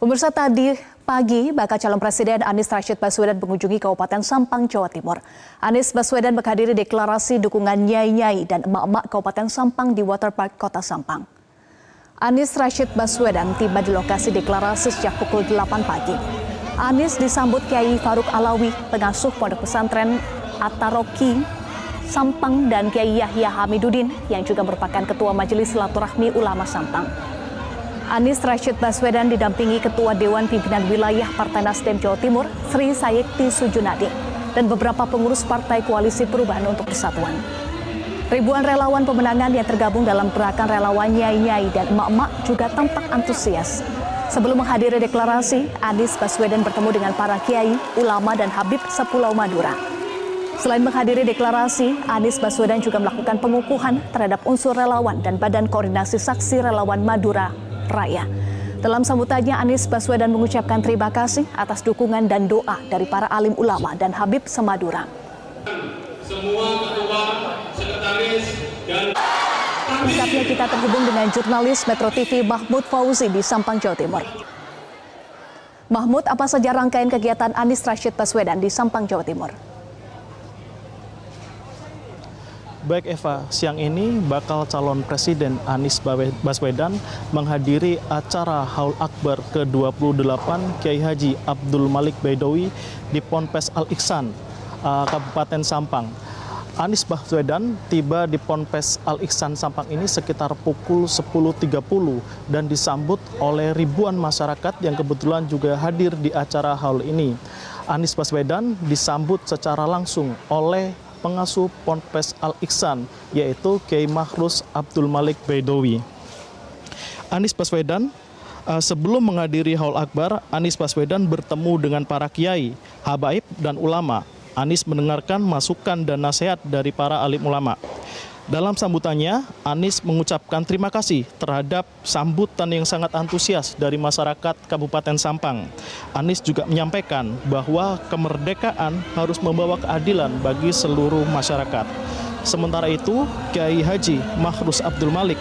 Pemirsa tadi pagi, bakal calon Presiden Anies Rashid Baswedan mengunjungi Kabupaten Sampang, Jawa Timur. Anies Baswedan menghadiri deklarasi dukungan nyai-nyai dan emak-emak Kabupaten Sampang di Waterpark Kota Sampang. Anies Rashid Baswedan tiba di lokasi deklarasi sejak pukul 8 pagi. Anies disambut Kiai Faruk Alawi, pengasuh Pondok Pesantren Ataroki Sampang dan Kiai Yahya Hamidudin yang juga merupakan Ketua Majelis Silaturahmi Ulama Sampang. Anies Rashid Baswedan didampingi Ketua Dewan Pimpinan Wilayah Partai Nasdem Jawa Timur, Sri Sayekti Sujunadi, dan beberapa pengurus Partai Koalisi Perubahan untuk Persatuan. Ribuan relawan pemenangan yang tergabung dalam gerakan relawan nyai-nyai dan emak-emak juga tampak antusias. Sebelum menghadiri deklarasi, Anies Baswedan bertemu dengan para kiai, ulama, dan Habib Sepulau Madura. Selain menghadiri deklarasi, Anies Baswedan juga melakukan pengukuhan terhadap unsur relawan dan Badan Koordinasi Saksi Relawan Madura Raya. Dalam sambutannya, Anies Baswedan mengucapkan terima kasih atas dukungan dan doa dari para alim ulama dan Habib Semadura. Semua ketua, sekretaris, dan Saatnya kita terhubung dengan jurnalis Metro TV Mahmud Fauzi di Sampang, Jawa Timur. Mahmud, apa saja rangkaian kegiatan Anies Rashid Baswedan di Sampang, Jawa Timur? Baik Eva, siang ini bakal calon Presiden Anies Baswedan menghadiri acara Haul Akbar ke-28 Kiai Haji Abdul Malik Baidowi di Ponpes Al-Iksan, uh, Kabupaten Sampang. Anies Baswedan tiba di Ponpes Al-Iksan Sampang ini sekitar pukul 10.30 dan disambut oleh ribuan masyarakat yang kebetulan juga hadir di acara haul ini. Anies Baswedan disambut secara langsung oleh pengasuh Ponpes Al-Iksan, yaitu Kiai Mahrus Abdul Malik Baidowi. Anies Baswedan uh, sebelum menghadiri Haul Akbar, Anies Baswedan bertemu dengan para kiai, habaib, dan ulama. Anies mendengarkan masukan dan nasihat dari para alim ulama. Dalam sambutannya, Anies mengucapkan terima kasih terhadap sambutan yang sangat antusias dari masyarakat Kabupaten Sampang. Anies juga menyampaikan bahwa kemerdekaan harus membawa keadilan bagi seluruh masyarakat. Sementara itu, Kiai Haji Mahrus Abdul Malik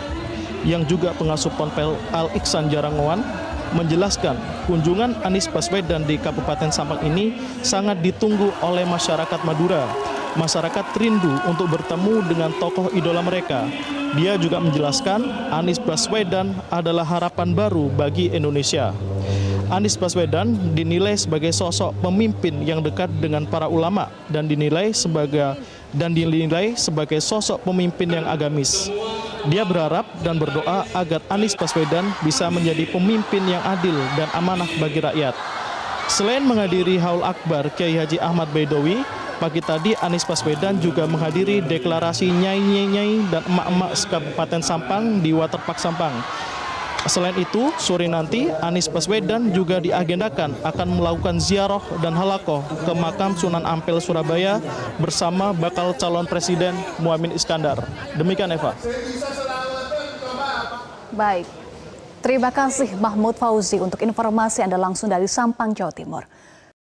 yang juga pengasuh Ponpel Al-Iksan Jarangowan menjelaskan kunjungan Anies Baswedan di Kabupaten Sampang ini sangat ditunggu oleh masyarakat Madura masyarakat rindu untuk bertemu dengan tokoh idola mereka. Dia juga menjelaskan Anies Baswedan adalah harapan baru bagi Indonesia. Anies Baswedan dinilai sebagai sosok pemimpin yang dekat dengan para ulama dan dinilai sebagai dan dinilai sebagai sosok pemimpin yang agamis. Dia berharap dan berdoa agar Anies Baswedan bisa menjadi pemimpin yang adil dan amanah bagi rakyat. Selain menghadiri Haul Akbar Kiai Haji Ahmad Baidowi, Pagi tadi Anies Baswedan juga menghadiri deklarasi nyai-nyai dan emak-emak Kabupaten Sampang di Waterpark Sampang. Selain itu, sore nanti Anies Baswedan juga diagendakan akan melakukan ziarah dan halakoh ke makam Sunan Ampel Surabaya bersama bakal calon presiden Muhammad Iskandar. Demikian Eva. Baik. Terima kasih Mahmud Fauzi untuk informasi Anda langsung dari Sampang, Jawa Timur.